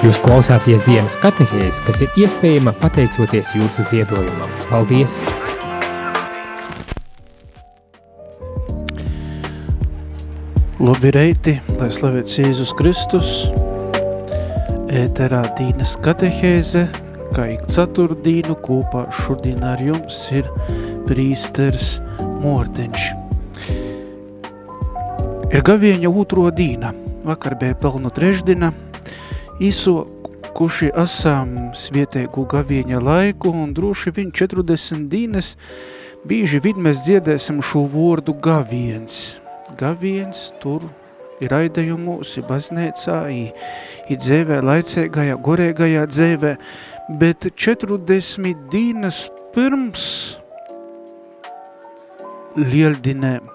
Jūs klausāties dienas katehēs, kas ir iespējama pateicoties jūsu ziedojumam. Paldies! Labi reiti, lai slavēts Jēzus Kristus, ēterā dienas katehēze, kā ik ceturtdīnu kopā šodien ar jums ir prīsters Mortiņš. Ir gavieņa otro dīna, vakar bija pelnu trešdina, īsokuši esam svietēgu gavieņa laiku un droši vien 40 dīnes bīži vid mēs dziedēsim šo vordu gaviens. Gaviens tur ir aidējumos, ir baznēcā, ir, ir dzēvē, laicēgajā, gorēgajā dzēvē, bet 40 dīnas pirms lieldinēm.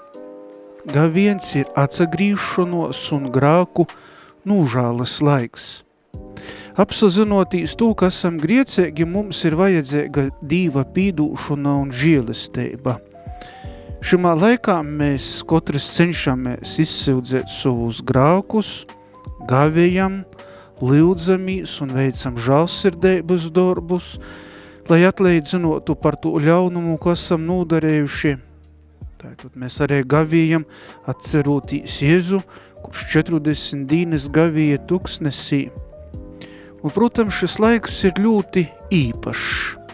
Gaviens ir atsagrīšanos un grāku nūžālas laiks. Apsazinotīs to, ka esam griecēgi, mums ir vajadzīga dīva pīdūšana un žēlestība. Šimā laikā mēs katrs cenšamies izsildzēt savus grākus, gavējam, lūdzamies un veicam žālsirdēbas darbus, lai atleidzinotu par to ļaunumu, ko esam nodarējuši. Tātad mēs arī gavījam atcerotīs Jēzu, kurš 40 dīnes gavīja tuksnesī. Un, protams, šis laiks ir ļoti īpašs.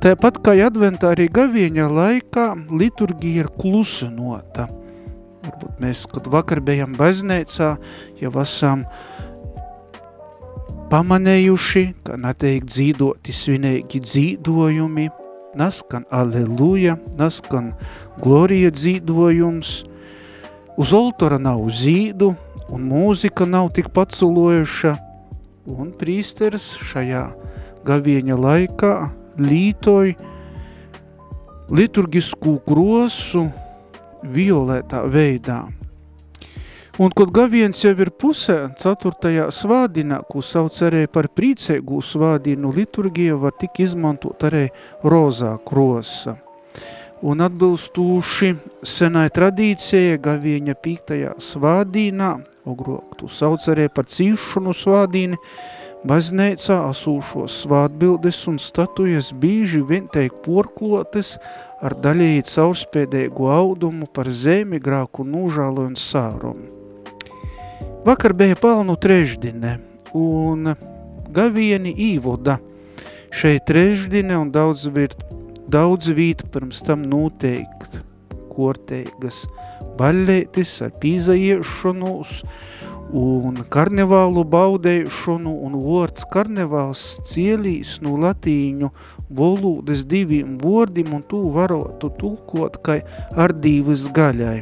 Tāpat kā adventā arī gavieņa laikā liturgija ir klusinota. Varbūt mēs, kad vakar bijām baznēcā, jau esam pamanējuši, ka netiek dzīdoti svinīgi dzīdojumi, naskan aleluja, naskan glorija dzīdojums, uz oltora nav zīdu, un mūzika nav tik paculojuša, un prīsteris šajā gavieņa laikā lītoja liturgisku grosu violētā veidā. Un, kad gaviens jau ir pusē, ceturtajā svādinā, ko sauc arī par prīcēgu svādinu, liturgija var tik izmantot arī rozā krosa. Un atbilstūši senai tradīcijai gavieņa pīktajā svādīnā Ogrok tu sauc arī par cīšanu svādīni, baznēcā asūšos svātbildes un statujas bīži vien teik porklotes ar daļēji caurspēdēgu audumu par zemi grāku nūžālu un sārumu. Vakar bija palnu trešdine un gavieni īvoda šeit trešdine un daudz, virt, daudz vīta pirms tam noteikt korteigas baļētis ar pīzaiešanos un karnevālu baudēšanu un vārds karnevāls cielīs no latīņu volūdes diviem vārdiem un tu varotu tulkot kai ar divas gaļai.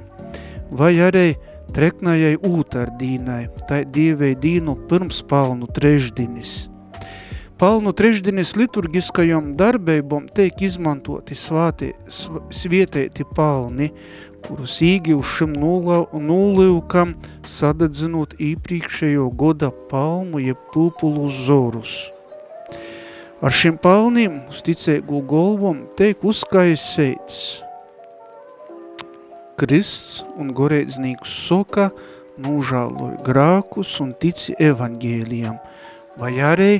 Vai arī treknajai ūtardīnai, tai dievei dīnu pirms palnu trešdinis. Palnu trešdienas liturgiskajam darbībam tiek izmantoti svāti, svietēti palni, kurus īgiušam nūlīvkam sadedzinot īpriekšējo goda palmu, jeb pūpulu zorus. Ar šiem palniem uz ticēgu golvom tiek uzskaisēts Krists un goreiznīgs soka nūžāloja grākus un tici evaņģēlijam, vai arī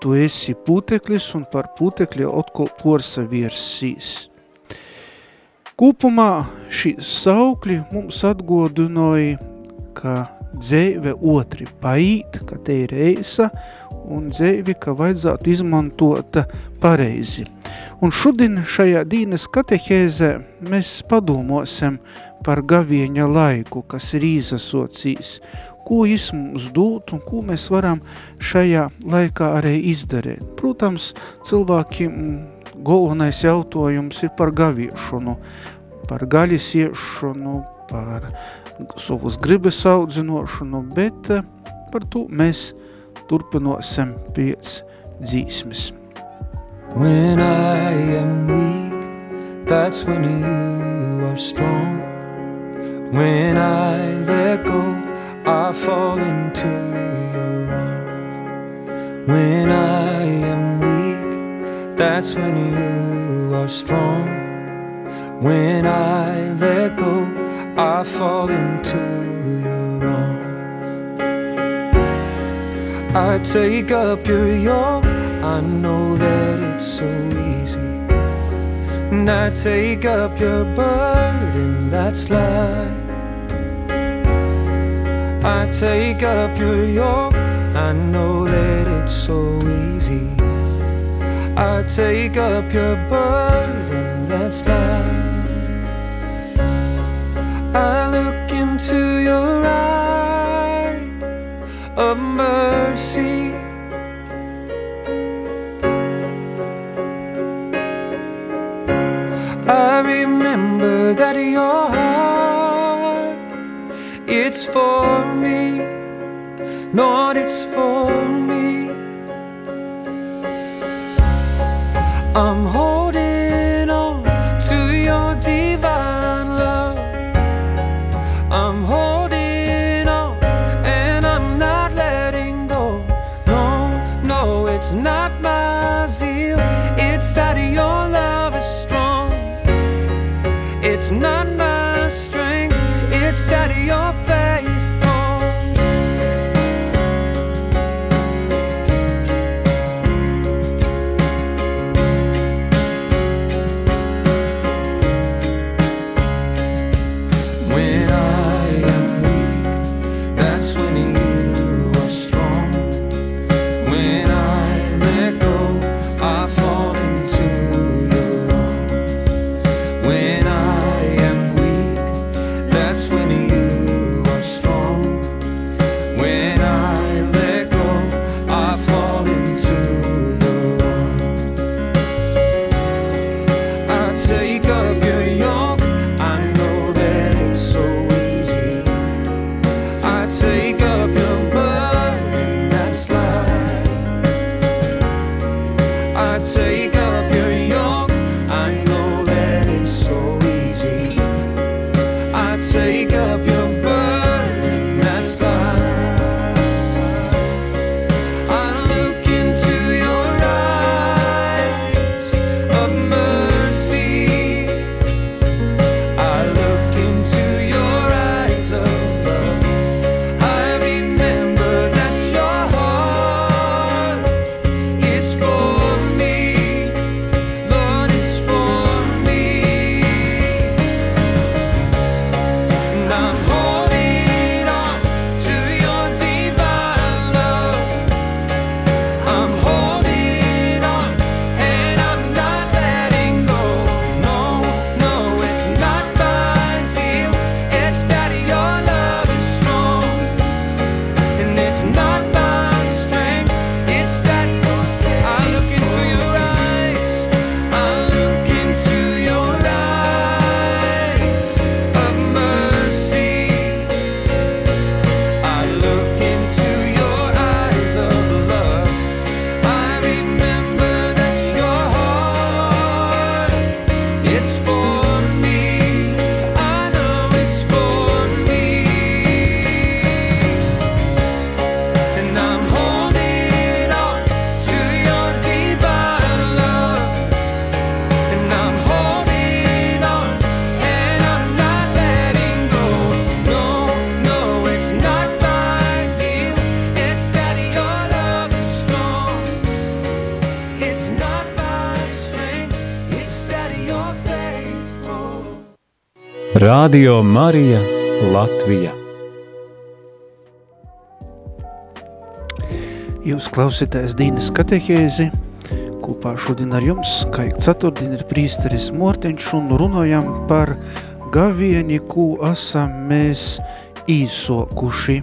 tu esi puteklis un par putekļi atkal porsa virsīs. Kopumā šī saukļi mums atgodinoja, ka dzēve otri paīt, ka te ir eisa, un dzēvi, ka vajadzētu izmantota pareizi. Un šodien šajā dīnes katehēzē mēs padomosim par gavieņa laiku, kas ir īzasocīs, ko mums dūt un ko mēs varam šajā laikā arī izdarīt. Protams, cilvēkiem galvenais jautājums ir par gaviešanu, par gaļas iešanu, par savas gribas audzinošanu, bet eh, par to mēs turpinosim pēc dzīsmes. When I am weak, that's when you are strong. When I let go, I fall into your arms. When I am weak, that's when you are strong. When I let go, I fall into your arms. I take up your yoke, I know that it's so easy. And I take up your burden, that's life. I take up your yoke. I know that it's so easy. I take up your burden that's light. I look into your eyes of mercy. I remember that you're it's for me. Lord, it's for me. I'm holding. Radio Marija Latvija. Jūs klausītājs Dīnes katehēzi. Kopā šodien ar jums, kā ik ceturtdien, ir prīsteris Mortiņš un runājam par gavieni, ko esam mēs īsokuši.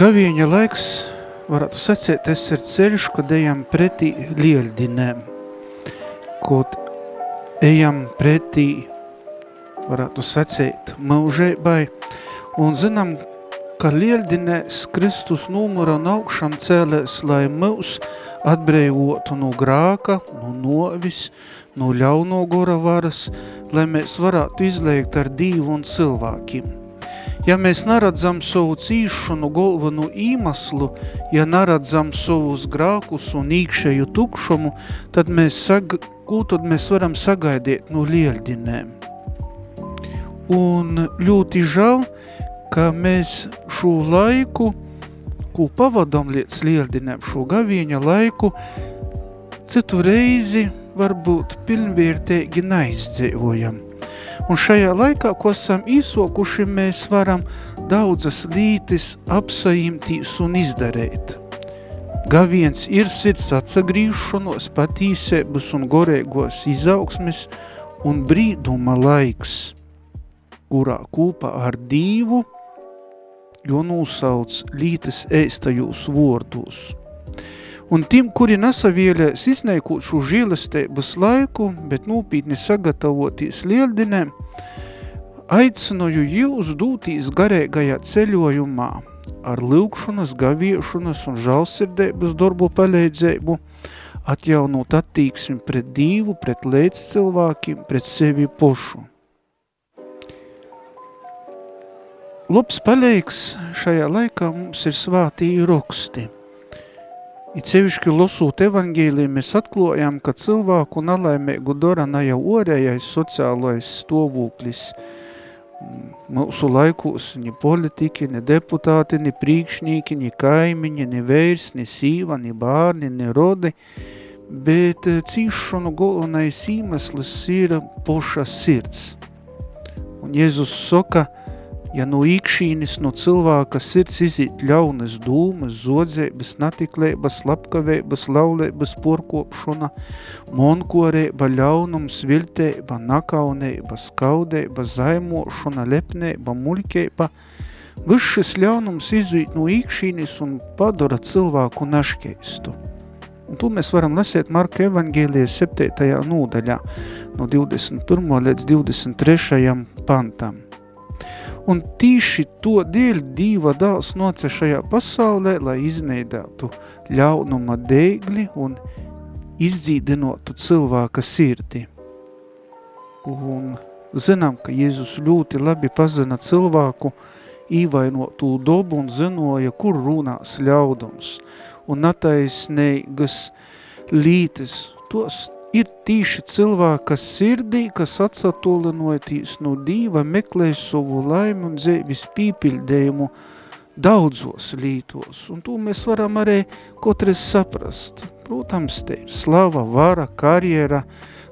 Gavieņa laiks, varētu sacēt, tas ir ceļš, kad ejam pretī lieļdinēm. Kaut ejam pretī, varētu sacīt, mūžēbai, un zinām, ka lieldinēs Kristus numura un augšam cēlēs, lai mūs atbrīvotu no grāka, no novis, no ļauno gora varas, lai mēs varētu izliegt ar dīvu un cilvēkiem. Ja mēs neredzam savu cīšanu galvenu īmaslu, ja neredzam savus grākus un īkšēju tukšumu, tad mēs sag ko tad mēs varam sagaidīt no lieldinēm. Un ļoti žēl, ka mēs šo laiku, ko pavadām līdz lieldinēm, šo gaviņa laiku, citu reizi varbūt pilnvērtīgi naizdzīvojam. Un šajā laikā, ko esam īsokuši, mēs varam daudzas lītis apsaimtīs un izdarīt – Gaviens ir sirds atsagrīšanos, patīsēbus un gorēgos izaugsmes un brīduma laiks, kurā kūpā ar dīvu, jo nosauc lītes ēstajūs vordūs. Un tiem, kuri nesavielēs izneikot šo žīlestēbas laiku, bet nūpītni sagatavotīs lieldinēm, aicinoju jūs dūtīs garēgajā ceļojumā ar lūkšanas, gaviešanas un žalsirdēbas darbu palīdzību, atjaunot attīksmi pret dīvu, pret līdz cilvēkiem, pret sevi pošu. Labs palīgs šajā laikā mums ir svātī roksti. It sevišķi losūt evangēliju mēs atklājām, ka cilvēku nalaimēgu dara ne jau orējais sociālais stāvoklis. Mūsu laikos ni politiki, ni deputāti, ni priekšnīki, ni kaimiņi, ni vērs, ni sīva, ni bārni, ni rodi, bet cīšanu galvenais īmeslis ir poša sirds. Un Jēzus saka, Ja no īkšīnis no cilvēka sirds izīt ļaunas dūmas, zodzēbas, natiklēbas, lapkavēbas, laulēbas, porkopšana, monkorēba, ļaunums, viltēba, nakaunēba, skaudēba, zaimošana, lepnēba, muļkēba, viss šis ļaunums izīt no īkšīnis un padara cilvēku naškeistu. Un to mēs varam lasēt Marka evangēlijas 7. nūdaļā no 21. līdz 23. pantam. Un tīši to dēļ Dīva dāls noce šajā pasaulē, lai izneidātu ļaunuma dēgli un izdzīdinotu cilvēka sirdi. Un zinām, ka Jēzus ļoti labi pazina cilvēku īvainotu dobu un zinoja, kur runās ļaudums. Un nataisnīgas lītes, tos ir tīši cilvēka sirdī, kas atsatolinoties no Dīva, meklē savu laimi un dzēvis pīpildējumu daudzos lītos. Un to mēs varam arī kotreiz saprast. Protams, te ir slava, vara, karjera,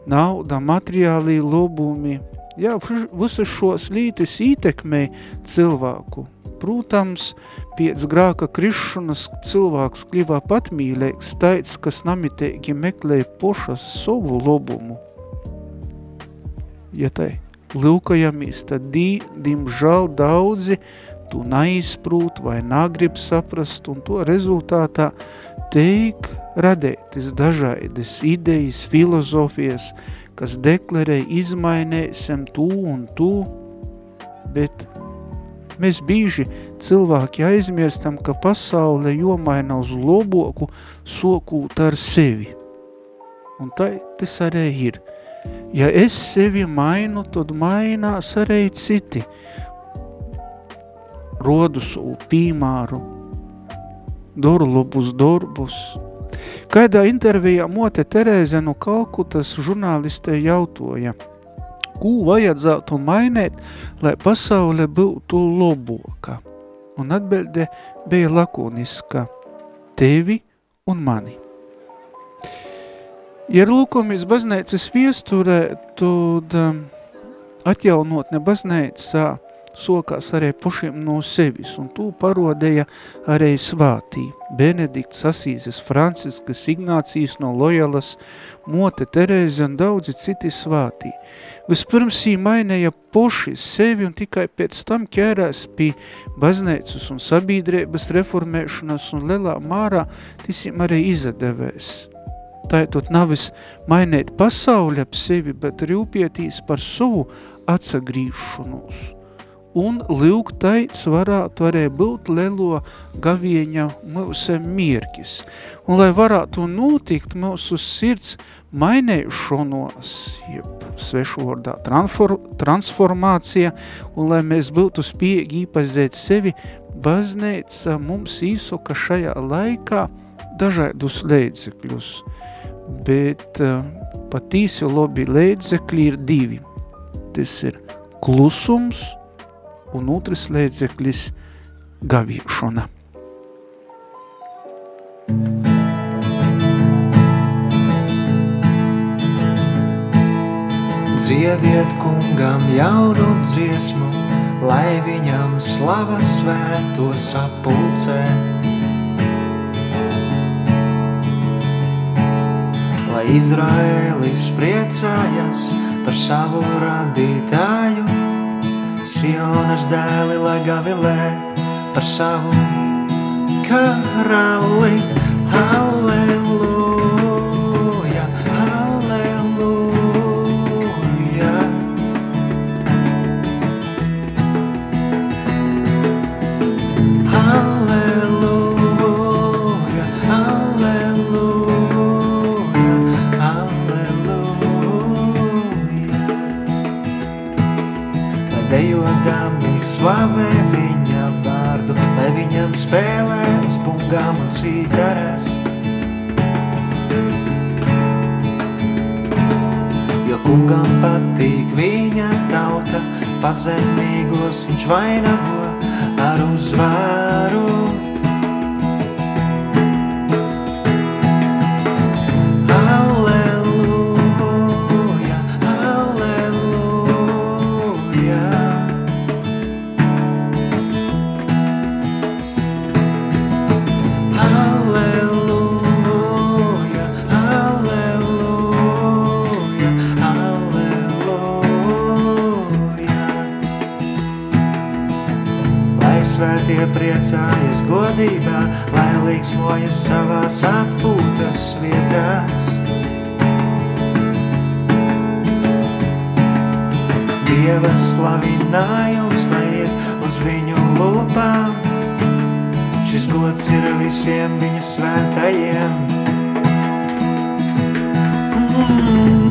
nauda, materiālī lobumi. Jā, visas šos lītis ietekmē cilvēku. Protams, pēc grāka krišanas cilvēks kļivā patmīlēks, taids, kas namitēgi meklē pošas savu lobumu. Ja tai lūkajamies, tad dī, dimžēl daudzi tu neizprūt vai nagrib saprast, un to rezultātā teik radētas dažādas idejas, filozofijas, kas deklarē izmainēsim tu un tu, bet Mēs bīži cilvēki aizmirstam, ka pasaule jomaina uz loboku sokūt ar sevi. Un tā tas arī ir. Ja es sevi mainu, tad mainās arī citi. Rodu savu pīmāru, doru labus darbus. Kādā intervijā Mote Terēze no Kalkutas žurnālistē jautoja – ko vajadzētu mainīt, lai pasaule būtu loboka? Un atbilde bija lakoniska – tevi un mani. Ja lūkomies baznīcas viesturē, tad um, atjaunotne baznīcā sokās arī pašiem no sevis, un to parodēja arī svātī. Benedikts Asīzes, Franciskas, Ignācijas no Lojalas, Mote Terēze un daudzi citi svātī. Vispirms viņi mainīja poši sevi un tikai pēc tam ķērās pie baznīcas un sabiedrības reformēšanas un lielā mārā tisim arī izadevēs. Tātad navis mainīt pasauli ap sevi, bet rūpietīs par savu atsagrīšanos un lūgtaits varētu arī būt lielo gavieņa mūsu mierkis. Un lai varētu notikt mūsu sirds mainēšanos, jeb svešvordā transformācija, un lai mēs būtu spējīgi īpazēt sevi, baznīca mums īsoka šajā laikā dažādus līdzekļus, bet uh, patīsi labi līdzekļi ir divi. Tas ir klusums un otrs līdzeklis gaviešana. Dziediet kungam jaunu dziesmu, lai viņam slava svēto sapulcē. Lai Izraēlis priecājas par savu radītāju, Sionas dēli, lai gavilē par savu karali. Halleluja, slavē viņa vārdu, lai viņam spēlē uz bungām un cītaras. Jo kungam patīk viņa tauta, pazemīgos viņš vainago ar uzvaru. Slavinājums, lai iet uz viņu lūpām, šis gods ir visiem viņa svētajiem. Mm, Halleluja,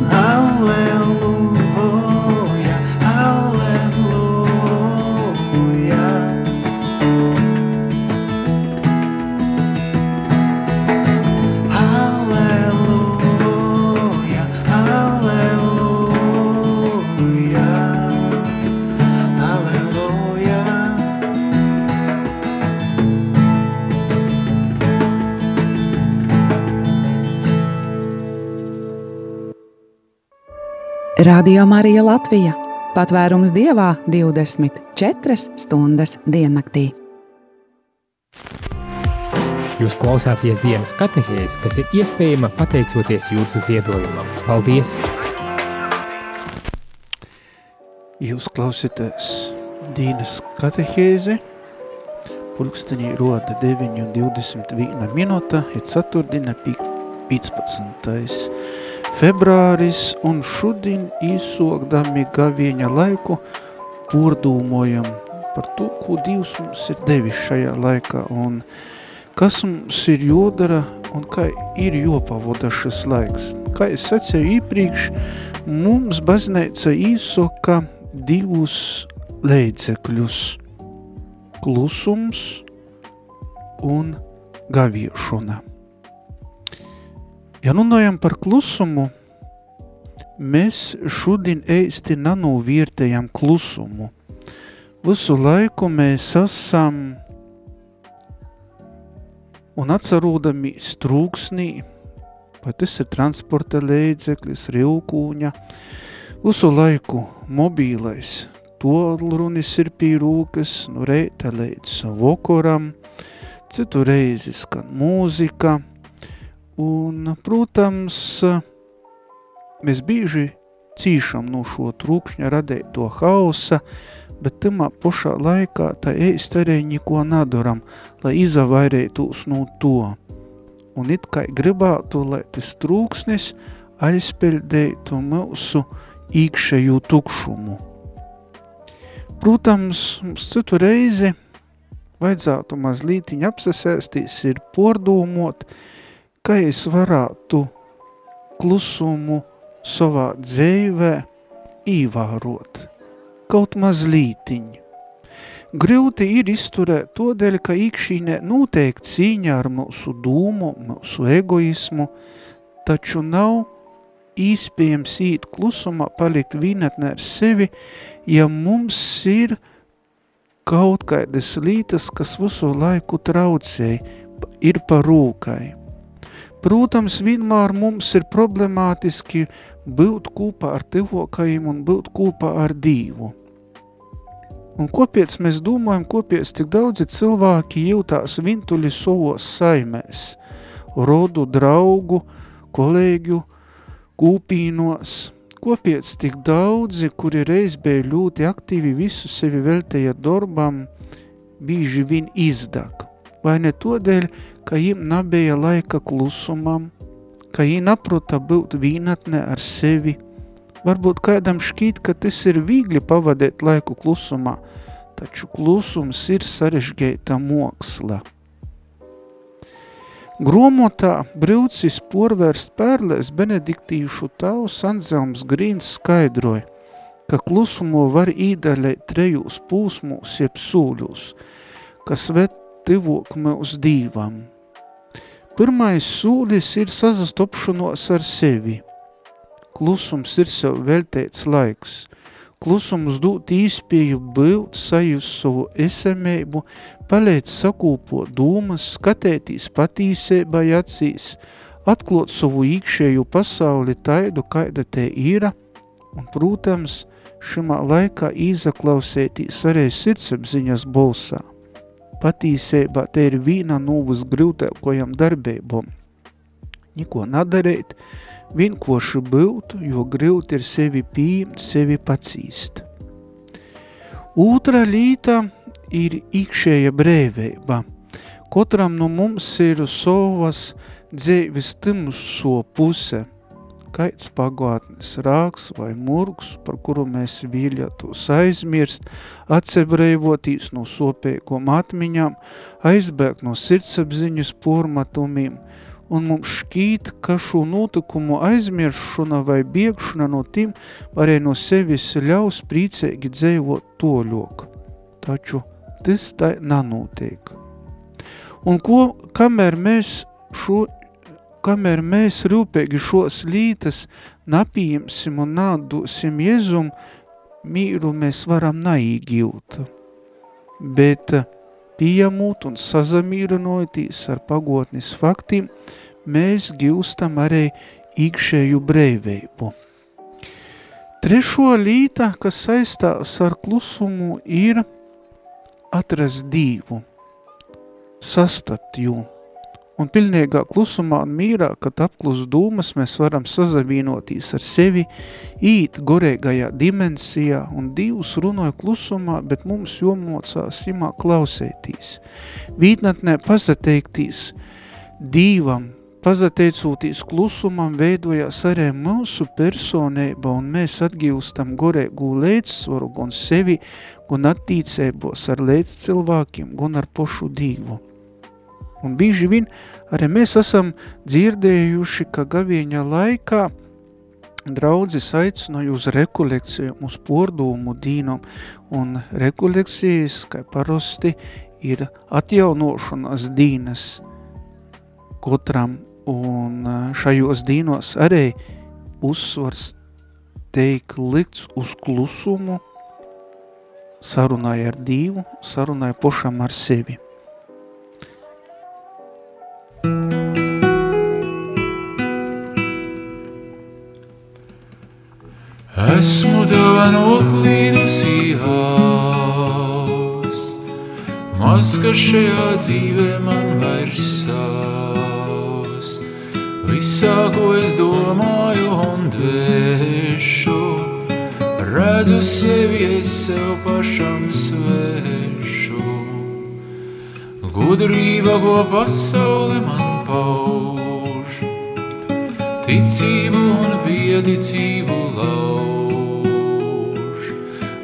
Radio Marija Latvija - patvērums dievā 24 stundas diennaktī. Jūs klausāties dienas katehēs, kas ir iespējama pateicoties jūsu ziedojumam. Paldies! Jūs klausieties Dīnas katehēzi. Pulkstenī roda 9,21 minūte, ir ceturtdiena, pi- 15. Februāris, un šodien īsokdami gavieņa laiku pordūmojam par to, ko Dievs mums ir devis šajā laikā, un kas mums ir jodara, un kā ir jopavoda šis laiks. Kā es sacēju iepriekš, mums baznīca īsoka divus līdzekļus – klusums un gaviešana. Ja runājam par klusumu, mēs šodien īsti nanovērtējam klusumu. Visu laiku mēs esam un atcerūdamies trūksnī, vai tas ir transporta līdzeklis, rivkūņa, visu laiku mobīlais, tolrunis ir pie rūkas, no reita līdz vokoram, citu reizi skan mūzika, un, protams, mēs bieži cīšam no šo trūkšņa radēto hausa, bet tamā pošā laikā tā ēst arī neko nedaram, lai izavairētos no to. Un it kā gribētu, lai tas trūksnis aizpildētu mūsu īkšēju tukšumu. Protams, mums citu reizi vajadzētu mazlītiņ apsasēstīs ir pordūmot, kā es varētu klusumu savā dzīvē īvārot kaut mazlītiņ. Grūti ir izturēt to dēļ, ka īkšīnē noteikti cīņa ar mūsu dūmu, mūsu egoismu, taču nav īspējams īt klusumā, palikt vienatnē ar sevi, ja mums ir kaut kādas lītas, kas visu laiku traucēja, ir par rūkai. Protams, vienmēr mums ir problemātiski būt kopā ar tuvokajiem un būt kopā ar Dievu. Un kopiec mēs domājam, kopiec tik daudzi cilvēki jūtās vintuļi savos saimēs, rodu, draugu, kolēģu, kūpīnos, kopiec tik daudzi, kuri reiz bija ļoti aktīvi visu sevi veltēja darbam, bīži vien izdak. Vai ne todēļ, ka jim nabēja laika klusumam, ka jī naprota būt vīnatne ar sevi. Varbūt kādam šķīt, ka tas ir viegli pavadēt laiku klusumā, taču klusums ir sarežģīta moksla. Gromotā braucis porvērst pērlēs benediktīšu tavs Anzelms Grīns skaidroja, ka klusumu var īdaļēt trejūs pūsmūs jeb sūļus, kas ved tivok mūs dīvam. Pirmais sūlis ir sazastopšanos ar sevi. Klusums ir sev veltēts laiks. Klusums dūt īspēju būt, sajust savu esamību, palēt sakūpot dūmas, skatētīs patīsībai acīs, atklot savu īkšēju pasauli taidu, kaida te ir, un, protams, šimā laikā izaklausētīs arī sirdsapziņas bolsā. Patīsībā te ir vīna nūvus grūtākojam darbībom. Niko nadarēt, vienkoši būt, jo grūti ir sevi pieņemt, sevi pacīst. Otra līta ir ikšēja brēvība. Katram no mums ir savas dzīves timso puse, kaits pagātnes rāks vai murgs, par kuru mēs vīļatos aizmirst, atsebrēvotīs no sopēkom atmiņām, aizbēgt no sirdsapziņas pormatumiem, un mums šķīt, ka šo notikumu aizmiršana vai biegšana no tim varēja no sevis ļaus prīcēgi dzēvot toļok. Taču tas tā nanotiek. Un ko, kamēr mēs šo kamēr mēs rūpīgi šos lītas napījumsim un nādosim Jēzum, mīru mēs varam naīgūt. Bet pieņemot un sazamīrinotīs ar pagotnes faktiem, mēs gūstam arī ikšēju brēvību. Trešo līta, kas saistās ar klusumu, ir atrast dīvu, sastapt jū. Un pilnīgā klusumā un mīrā, kad apklus dūmas, mēs varam sazavīnotīs ar sevi, īt gorēgajā dimensijā, un Dievs runāja klusumā, bet mums jomocās imā klausētīs. Vītnatnē pazateiktīs Dīvam, pazateicoties klusumam, veidojās arī mūsu personība, un mēs atgīstam gorēgu līdzsvaru gan sevi, gan attīcēbos ar līdz cilvēkiem, gan ar pošu Dīvu. Un bieži vien arī mēs esam dzirdējuši, ka gavieņa laikā draudzes aicināja uz rekolekciju, uz pordūmu dīnom, un rekolekcijas, kā parasti, ir atjaunošanas dīnas katram, un šajos dīnos arī uzsvars teik likts uz klusumu, sarunāja ar Dievu, sarunāja pošam ar sevi. Esmu tava noklīdusī haus, maz ka šajā dzīvē man vairs savs. Visā, ko es domāju un dvēšu, redzu sevi es sev pašam svešu. Gudrība, ko pasaule man pauž, ticību un pieticību lauž.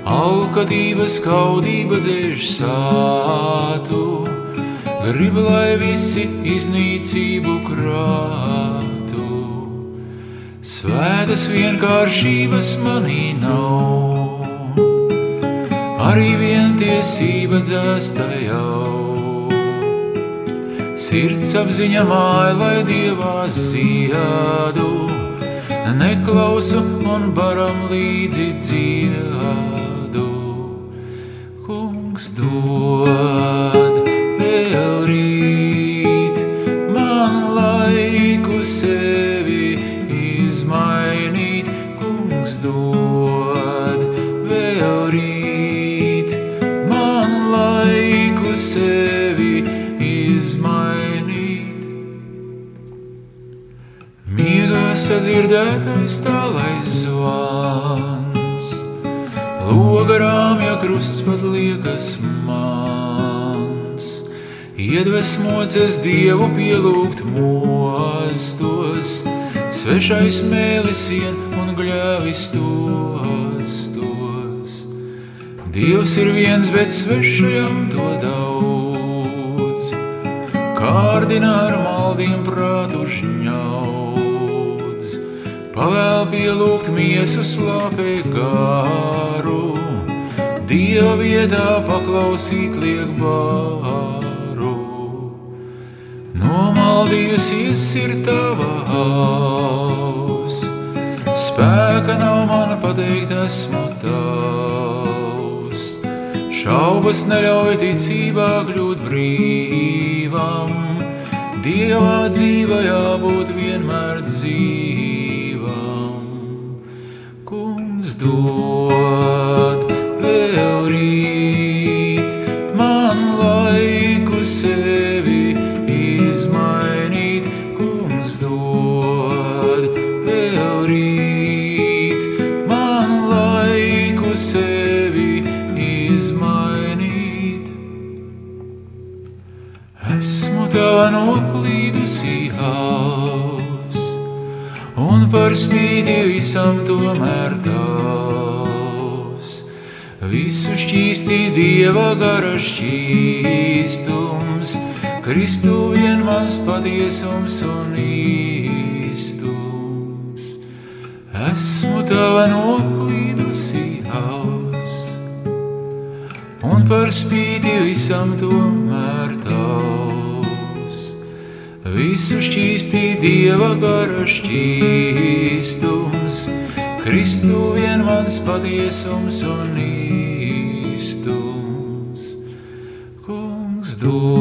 Alkatība, skaudība dzēš sātu, grib, lai visi iznīcību krātu. Svētas vienkāršības manī nav, arī vientiesība dzēsta jau. Sirds apziņa māja, lai dievā ziedu, neklausu un baram līdzi dziedu. Dod vēl rīt, man laiku sevi izmainīt, kungs dod vēl rīt, man laiku sevi izmainīt. Miegā sadzirdētais tālais zvans, logarām, ja krusts pat liekas mans. Iedvesmots es Dievu pielūgt mostos, svešais mēlis ien un gļāvis tostos. Dievs ir viens, bet svešajam to daudz, kārdina ar maldiem prātu žņaudz. Pavēl pielūgt miesu slāpē garu, Dieva vietā paklausīt liek baru. Nomaldījusies ir tava haus, spēka nav man pateikt esmu tavs. Šaubas neļauj ticībā kļūt brīvam, Dievā dzīva jābūt vienmēr dzīvam. Kungs dod par spīti visam tomēr tavs. Visu šķīstī Dieva gara šķīstums, Kristu vien mans patiesums un īstums. Esmu tava noklīdusī haus, un par spīti visam tomēr tavs. Visu šķīstī Dieva gara šķīstums, Kristu vien mans patiesums un īstums. Kungs dod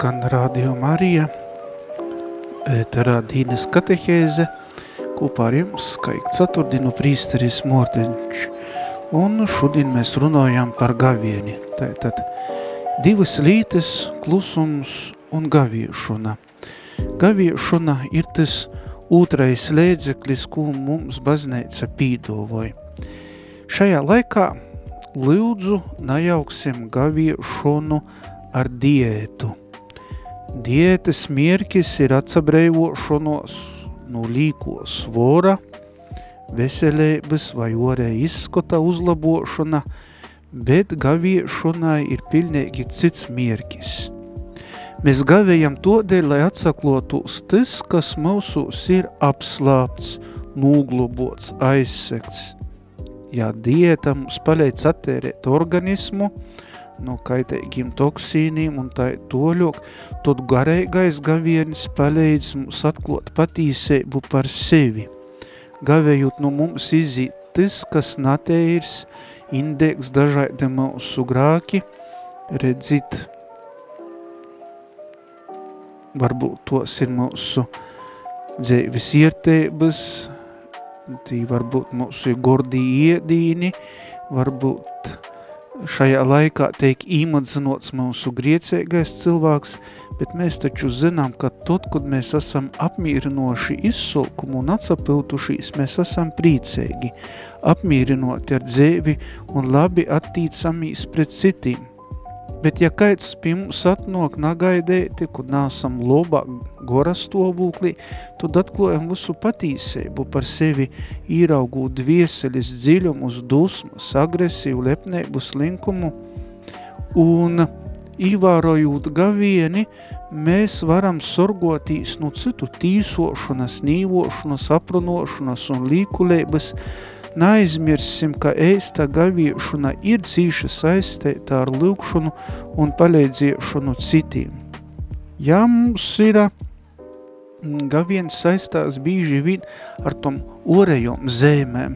Skan Radio Marija, ēterā Dīnes katehēze, kopā ar jums skaik ceturtdienu prīsteris Morteņš. Un šodien mēs runājam par gavieni. Tātad divas lītes, klusums un gaviešana. Gaviešana ir tas otrais lēdzeklis, ko mums bazneica pīdovoja. Šajā laikā lūdzu najauksim gaviešanu ar diētu. Diētas mierkis ir atsabreivošanos no līko svora, veselības vai orē izskota uzlabošana, bet gaviešanai ir pilnīgi cits mierkis. Mēs gavējam todēļ, lai atsaklotos tas, kas mūsos ir apslāpts, nūglobots, aizsekts. Ja diēta mums palīdz attērēt organismu, no kaitēgiem toksīniem un tā toļok, tad garīgais gavienis palīdz mums atklot patīseibu par sevi. Gavējot no mums izīt tas, kas nateirs, indeks dažādi mūsu grāki, redzit, varbūt tos ir mūsu dzēvis iertēbas, tī varbūt mūsu gordī iedīni, varbūt šajā laikā tiek īmadzinots mūsu griecīgais cilvēks, bet mēs taču zinām, ka tad, kad mēs esam apmierinoši izsulkumu un atsapiltušies, mēs esam priecīgi, apmierinoti ar dzēvi un labi attīcamīs pret citiem. Bet ja kaits pie mums atnok nagaidēti, kad nāsam lobā gora stāvūklī, tad atklājam visu patīsību par sevi īraugūt dvieseļas dziļumus, dusmas, agresīvu, lepnēbu, slinkumu un īvārojot gavieni, mēs varam sorgotīs no citu tīsošanas, nīvošanas, aprunošanas un līkulēbas, Neaizmirsim, ka ēsta gaviešana ir cīši saistēta ar lūkšanu un palīdziešanu citiem. Ja mums ir mm, gaviens saistās bīži vien ar tom orejom zēmēm,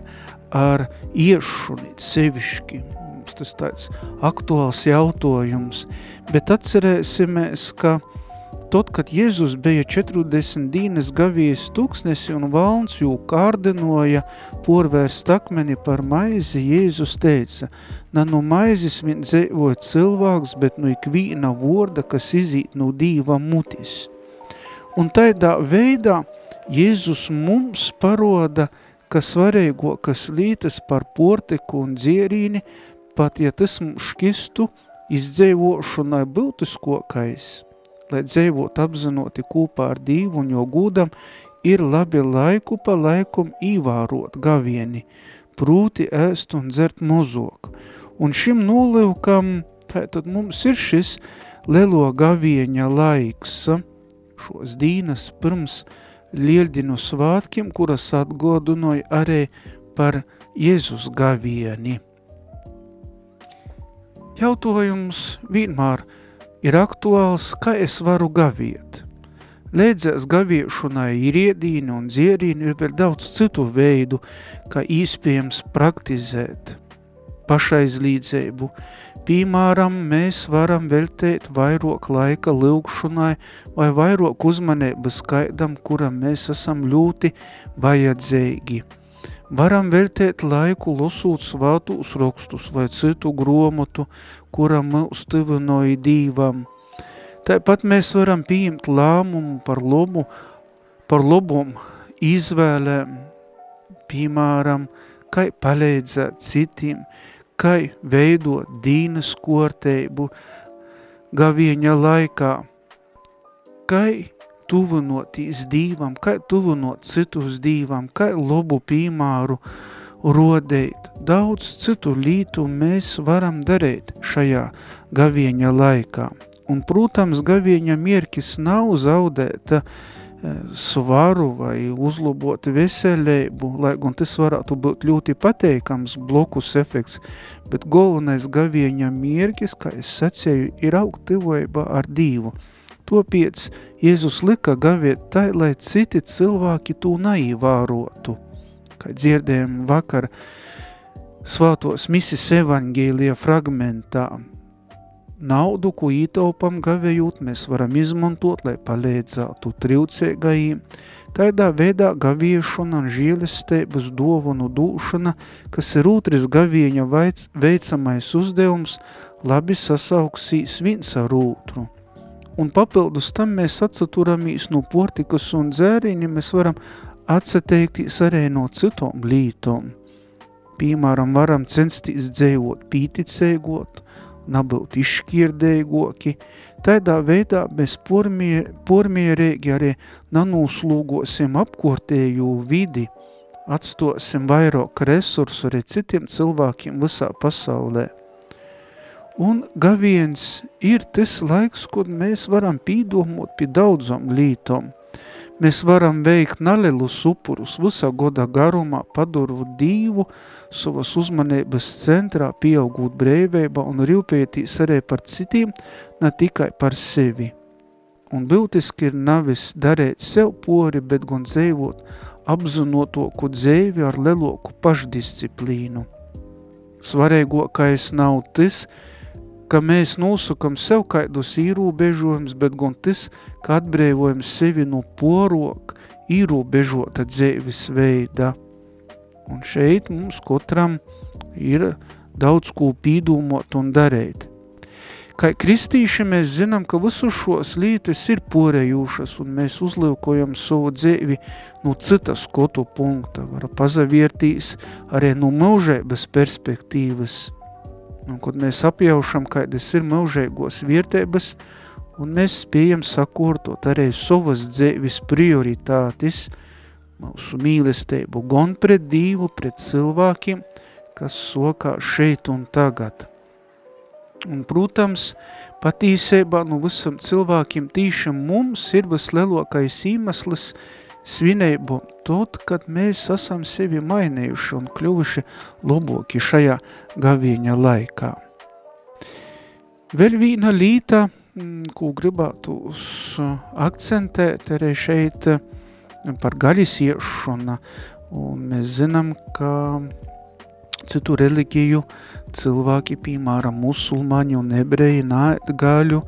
ar iešuni sevišķi, mums tas tāds aktuāls jautājums, bet atcerēsimies, ka Tad, kad Jēzus bija 40 dienas gavies tūkstnesi un valns jū kārdinoja porvērst akmeni par maizi, Jēzus teica, na nu maizes vien dzēvoja cilvēks, bet nu ikvīna vorda, kas izīt no dīva mutis. Un tādā veidā Jēzus mums paroda, ka svarīgākas lietas par portiku un dzierīni, pat ja tas mums škistu, izdzēvošanai būtiskākais – lai dzīvot apzinoti kopā ar Dievu un jo gūdam, ir labi laiku pa laikum īvārot gavieni, prūti ēst un dzert mozok. Un šim nolivkam, tātad mums ir šis lielo gavieņa laiks, šos dīnas pirms lieldinu svātkiem, kuras atgodinoja arī par Jēzus gavieni. Jautājums vienmēr – ir aktuāls, kā es varu gaviet. Lēdzēs gaviešanai ir iedīni un dzierīni, ir vēl daudz citu veidu, kā īspējams praktizēt pašaizlīdzību. Piemēram, mēs varam veltēt vairāk laika lūgšanai vai vairāk uzmanības skaidam, kuram mēs esam ļoti vajadzīgi. Varam veltēt laiku lasūt svātūs rakstus vai citu gromotu, kuram mūs tuvinoja dīvam. Tāpat mēs varam pieņemt lēmumu par labu, par labum izvēlēm, piemēram, kā palīdzēt citiem, kā veidot dīnas korteibu gavieņa laikā, kā tuvinotīs dīvam, kā tuvinot citus dīvam, kā labu piemāru rodēt. Daudz citu lītu mēs varam darīt šajā gavieņa laikā. Un, protams, gavieņa mierkis nav zaudēta e, svaru vai uzlabot veselību, lai gan tas varētu būt ļoti pateikams blokus efekts, bet galvenais gavieņa mierkis, kā es sacēju, ir augtivība ar Dīvu. Topiec Jēzus lika gaviet tai, lai citi cilvēki to neīvārotu. Kā dzirdējām vakar svātos misis evangēlija fragmentā, naudu, ko ītaupam gavējot, mēs varam izmantot, lai palīdzētu trīcēgajiem. Tādā veidā gaviešana un žīlestēbas dovanu dūšana, kas ir otrs gavieņa veicamais uzdevums, labi sasauksīs viens ar otru un papildus tam mēs atsaturamies no portikas un dzēriņa, mēs varam atsateikties arī no citām lītām. Piemēram, varam censties dzējot pīticēgot, nabūt izšķirdēgoki, tādā veidā mēs pormier, pormierīgi arī nanūslūgosim apkortēju vidi, atstosim vairāk resursu arī citiem cilvēkiem visā pasaulē. Un gaviens ir tas laiks, kad mēs varam pīdomot pie daudzam lītom. Mēs varam veikt nalelus upurus visā goda garumā, padurvu dīvu, savas uzmanības centrā, pieaugot brēvībā un rīpētīs arī par citiem, ne tikai par sevi. Un būtiski ir navis darēt sev pori, bet gan dzēvot apzinotoku dzēvi ar leloku pašdisciplīnu. Svarīgākais nav tas, ka mēs nosakam sev kaidus īrūbežojums, bet gan tas, ka atbrēvojam sevi no porok īrūbežota dzēvis veida. Un šeit mums katram ir daudz ko pīdūmot un darīt. Kā kristīši mēs zinām, ka visu šos lietas ir porējūšas un mēs uzliekojam savu dzīvi no citas skotu punkta, var pazaviertīs arī no mūžēbas perspektīvas. Un, kad mēs apjaušam, kādas ir mūžēgos vietēbas, un mēs spējam sakortot arī savas dzīves prioritātes, mūsu mīlestību gan pret Dievu, pret cilvēkiem, kas sokā šeit un tagad. Un, protams, patīsībā no visam cilvēkiem tīšām mums ir vislielākais iemesls svinību tot, kad mēs esam sevi mainījuši un kļuvuši loboki šajā gavieņa laikā. Vēl viena līta, mm, ko gribētu akcentēt, arī šeit par gaļas iešana, un mēs zinām, ka citu reliģiju cilvēki, piemēram, musulmaņi un ebreji nāet gaļu,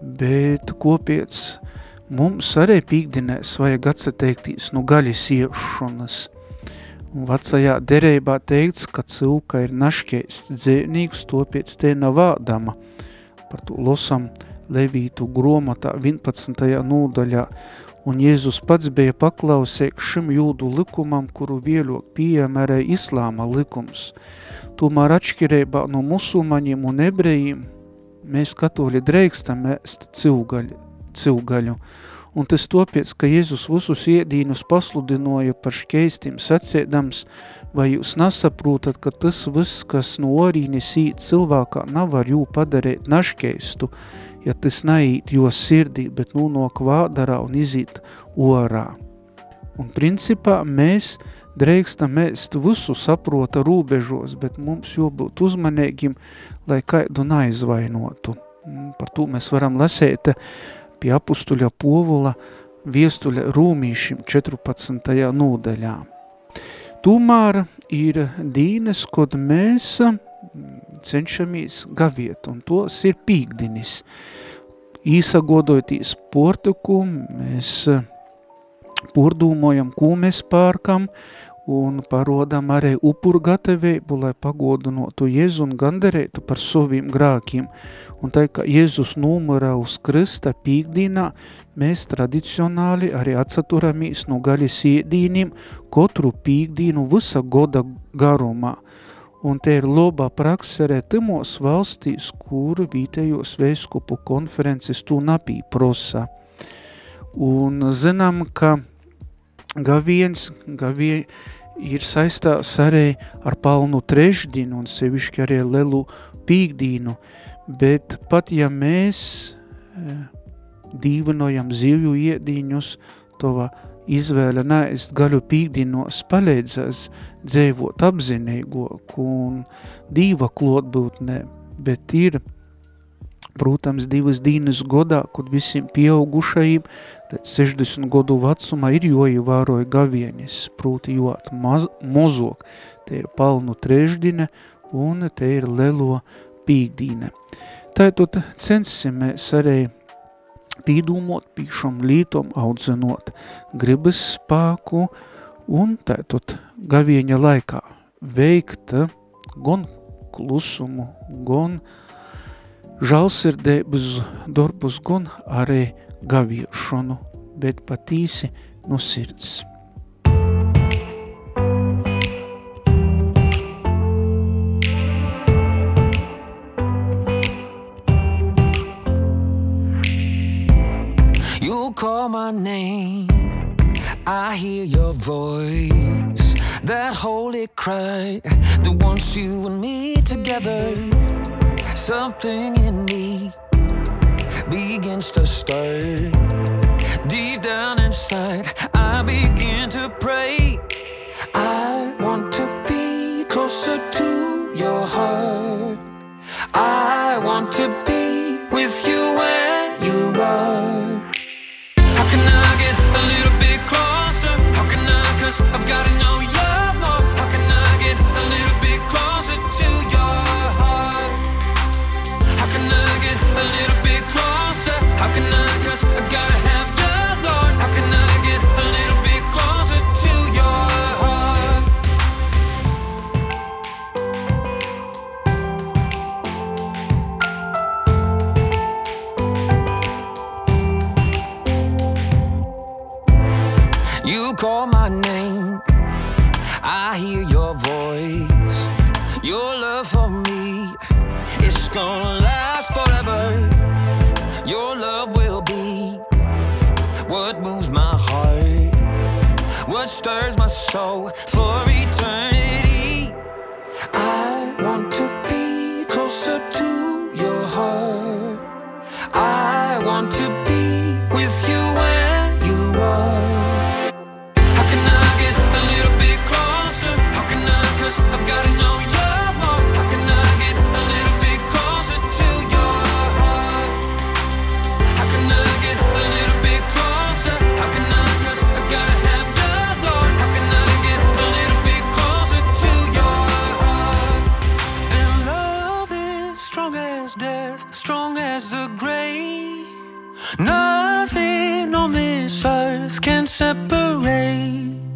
bet kopiec mums arī pīkdinēs vajag atsateiktīs no gaļas iešanas. Vecajā derībā teikts, ka cilka ir naškeists dzēnīgs, topiec te nav vādama. Par to losam Levītu gromatā 11. nūdaļā, un Jēzus pats bija paklausīgs šim jūdu likumam, kuru vieļok pieejam islāma likums. Tomēr atšķirībā no musulmaņiem un ebrejiem, mēs katoļi drēkstam ēst cilgaļu, cilgaļu. Un tas topiec, ka Jēzus visus iedīnus pasludinoja par šķeistim sacēdams, vai jūs nesaprotat, ka tas viss, kas no orīnes īt cilvēkā, nav ar jū padarīt naškeistu, ja tas neīt jo sirdī, bet nu no kvādarā un izīt orā. Un principā mēs drēkstam ēst visu saprota rūbežos, bet mums jābūt uzmanīgiem, lai kaidu neaizvainotu. Par to mēs varam lasēt pie apustuļa povula viestuļa rūmīšim 14. nūdaļā. Tomēr ir dīnes, kod mēs cenšamies gaviet, un tos ir pīkdinis. Īsagodojotīs portuku, mēs pordūmojam, ko mēs pārkam, un parodam arī upuru gatavību, lai pagodinotu Jēzu un gandarētu par saviem grākiem. Un tā kā Jēzus numurā uz krista pīkdīnā, mēs tradicionāli arī atsaturamies no gaļas iedīniem katru pīkdīnu visa goda garumā. Un te ir labā praksa arī timos valstīs, kur vītējos vēskupu konferences tū napī prosa. Un zinām, ka gaviens, gavie ir saistās arī ar palnu trešdīnu un sevišķi arī lelu pīkdīnu, bet pat ja mēs e, dīvinojam zivju iedīņus, tova izvēle neest gaļu pīkdīnos palīdzēs dzēvot apzinīgoku un dīva klotbūtnē, bet ir Protams, divas dienas godā, kad visiem pieaugušajiem līdz 60 gadu vecumā ir joievēroja gavienis, proti jot maz, mozok. Te ir palnu trešdine un te ir lelo pīkdīne. Tātad censimies arī pīdūmot pīšam lītom, audzinot gribas spāku un tātad gavieņa laikā veikt gan klusumu, gan uh, žalsirdības darbus gan arī gaviešanu, bet patīsi no sirds. You call my name, I hear your voice. That holy cry that wants you and me together. Something in me begins to stir. Deep down inside, I begin to pray. I want to be closer to your heart. Nothing on this earth can separate.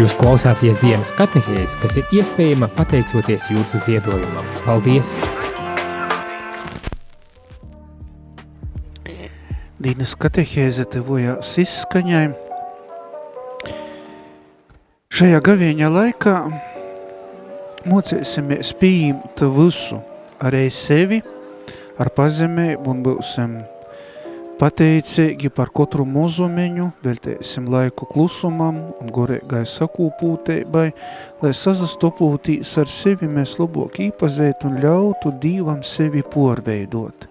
Jūs klausāties dienas katehēs, kas ir iespējama pateicoties jūsu ziedojumam. Paldies! Dīnas katehēze tevojās izskaņai. Šajā gavieņa laikā mocēsimies pieņemt visu, arī sevi, ar pazemību un būsim pateicīgi par katru mozumeņu, veltēsim laiku klusumam un gorēgai sakūpūteibai, lai sazastopūtīs ar sevi mēs labāk īpazēt un ļautu Dīvam sevi porveidot.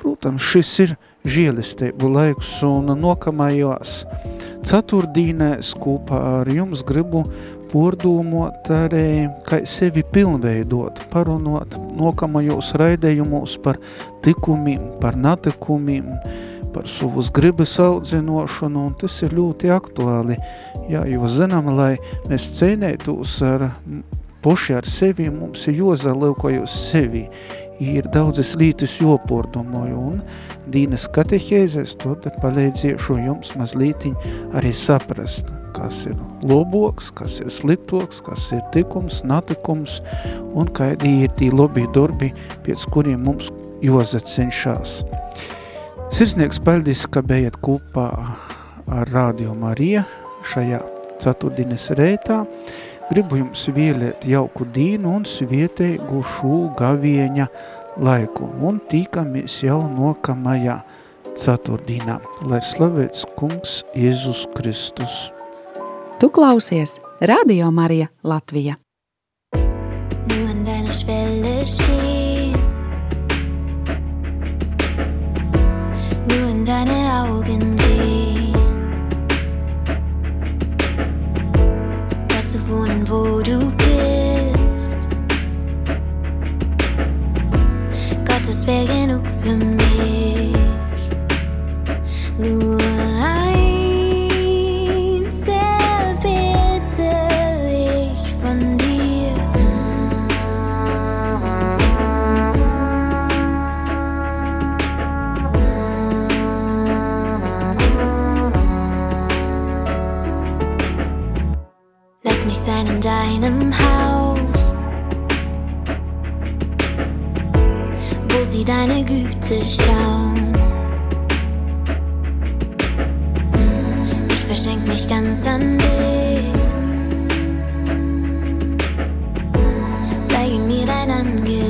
Protams, šis ir žēlisteibu laiks un nokamajās ceturtdīnēs kopā ar jums gribu pordūmot arī, kā sevi pilnveidot, parunot nokamajos raidējumos par tikumiem, par natikumiem, par savus gribas audzinošanu, un tas ir ļoti aktuāli. Jā, jo zinām, lai mēs cēnētos ar poši ar sevi, mums ir jozalūkojos sevi, ir daudzas lītas jopordumoju, un Dīnas katehēzēs to te palīdziešu jums mazlītiņ arī saprast, kas ir loboks, kas ir sliktoks, kas ir tikums, natikums, un kādi ir tī lobī darbi, pēc kuriem mums jozacenšās. Sirsnieks paldies, ka bijat kopā ar Radio Marija šajā ceturtdienas reitā. Gribu jums vēlēt jauku dīnu un svietēgu šū gavieņa laiku un tīkamies jau nokamajā ceturtdienā, lai slavēts kungs Jēzus Kristus. Tu klausies Radio Marija Latvija. Nur an deiner Schwelle stehen, streets of one in Budapest Gott, das wäre genug für mich Nur in deinem Haus, wo sie deine Güte schauen. Hm, ich verschenk mich ganz an dich, hm, zeige mir dein Angesicht.